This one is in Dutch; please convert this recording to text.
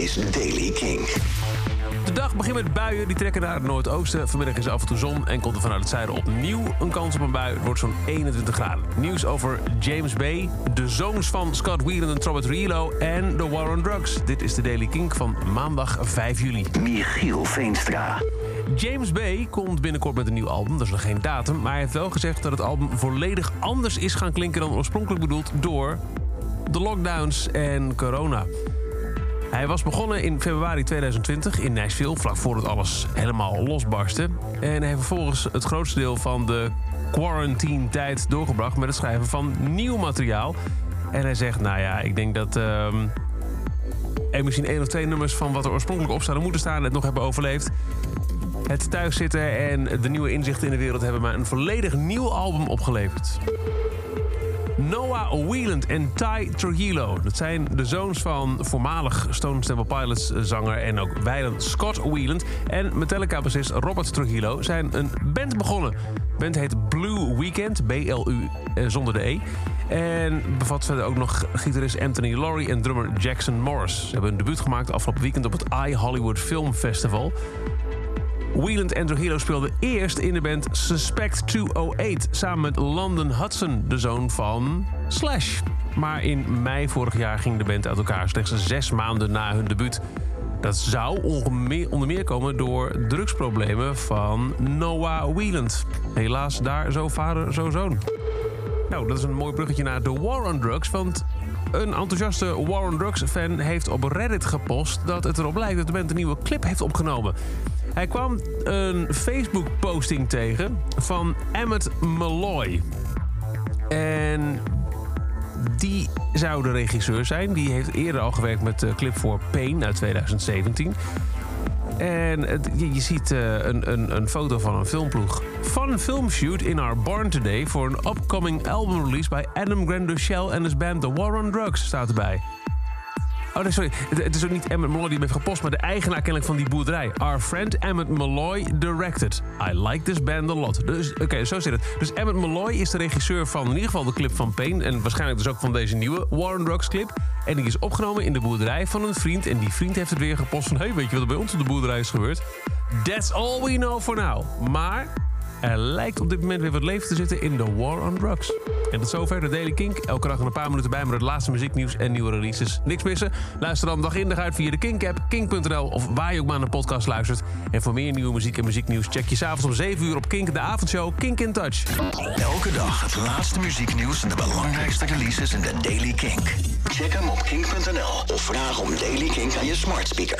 is Daily King. De dag begint met buien, die trekken naar het noordoosten. Vanmiddag is er af en toe zon en komt er vanuit het zuiden opnieuw een kans op een bui. Het wordt zo'n 21 graden. Nieuws over James Bay, de zoons van Scott Whelan en Robert Rilo en de War on Drugs. Dit is de Daily King van maandag 5 juli. Michiel Veenstra. James Bay komt binnenkort met een nieuw album. Dat is nog geen datum, maar hij heeft wel gezegd dat het album volledig anders is gaan klinken dan oorspronkelijk bedoeld door de lockdowns en corona. Hij was begonnen in februari 2020 in Nashville, vlak voordat alles helemaal losbarstte. En heeft vervolgens het grootste deel van de quarantine-tijd doorgebracht met het schrijven van nieuw materiaal. En hij zegt, nou ja, ik denk dat ehm, misschien één of twee nummers van wat er oorspronkelijk op zouden moeten staan het nog hebben overleefd. Het thuiszitten en de nieuwe inzichten in de wereld hebben mij een volledig nieuw album opgeleverd. Noah Wheeland en Ty Trujillo. Dat zijn de zoons van voormalig Stone Temple Pilots zanger en ook wijlen Scott Wheeland. En Metallica-bassist Robert Trujillo zijn een band begonnen. De band heet Blue Weekend, B-L-U eh, zonder de E. En bevat verder ook nog gitarist Anthony Laurie en drummer Jackson Morris. Ze hebben een debuut gemaakt afgelopen weekend op het iHollywood Film Festival. Wheeland en Trujillo speelden eerst in de band Suspect 208... samen met London Hudson, de zoon van Slash. Maar in mei vorig jaar ging de band uit elkaar... slechts zes maanden na hun debuut. Dat zou onder meer komen door drugsproblemen van Noah Wheeland. Helaas daar zo vader, zo zoon. Nou, dat is een mooi bruggetje naar The War on Drugs... want een enthousiaste War on Drugs fan heeft op Reddit gepost... dat het erop lijkt dat de band een nieuwe clip heeft opgenomen. Hij kwam een Facebook-posting tegen van Emmett Malloy. En die zou de regisseur zijn. Die heeft eerder al gewerkt met de clip voor Pain uit 2017. En je, ziet uh, een, een, een, foto van een filmploeg. Van een filmshoot in our barn today... voor een upcoming album release bij Adam Granduchel en his band The War on Drugs staat erbij. Oh nee, sorry. Het, is ook niet Emmett Malloy die heeft gepost... maar de eigenaar kennelijk van die boerderij. Our friend Emmett Malloy directed. I like this band a lot. Dus, Oké, zo zit het. Dus Emmett Malloy is de regisseur van in ieder geval de clip van Pain... en waarschijnlijk dus ook van deze nieuwe Warren Drugs clip. En die is opgenomen in de boerderij van een vriend... en die vriend heeft het weer gepost van... hey, weet je wat er bij ons op de boerderij is gebeurd? That's all we know for now. Maar er lijkt op dit moment weer wat leven te zitten in de War on Drugs. En tot zover de Daily Kink. Elke dag een paar minuten bij met het laatste muzieknieuws en nieuwe releases. Niks missen? Luister dan dag in dag uit via de Kink-app, kink.nl of waar je ook maar naar een podcast luistert. En voor meer nieuwe muziek en muzieknieuws check je s'avonds om 7 uur op Kink de avondshow Kink in Touch. Elke dag het laatste muzieknieuws en de belangrijkste releases in de Daily Kink. Check hem op kink.nl of vraag om Daily Kink aan je smart speaker.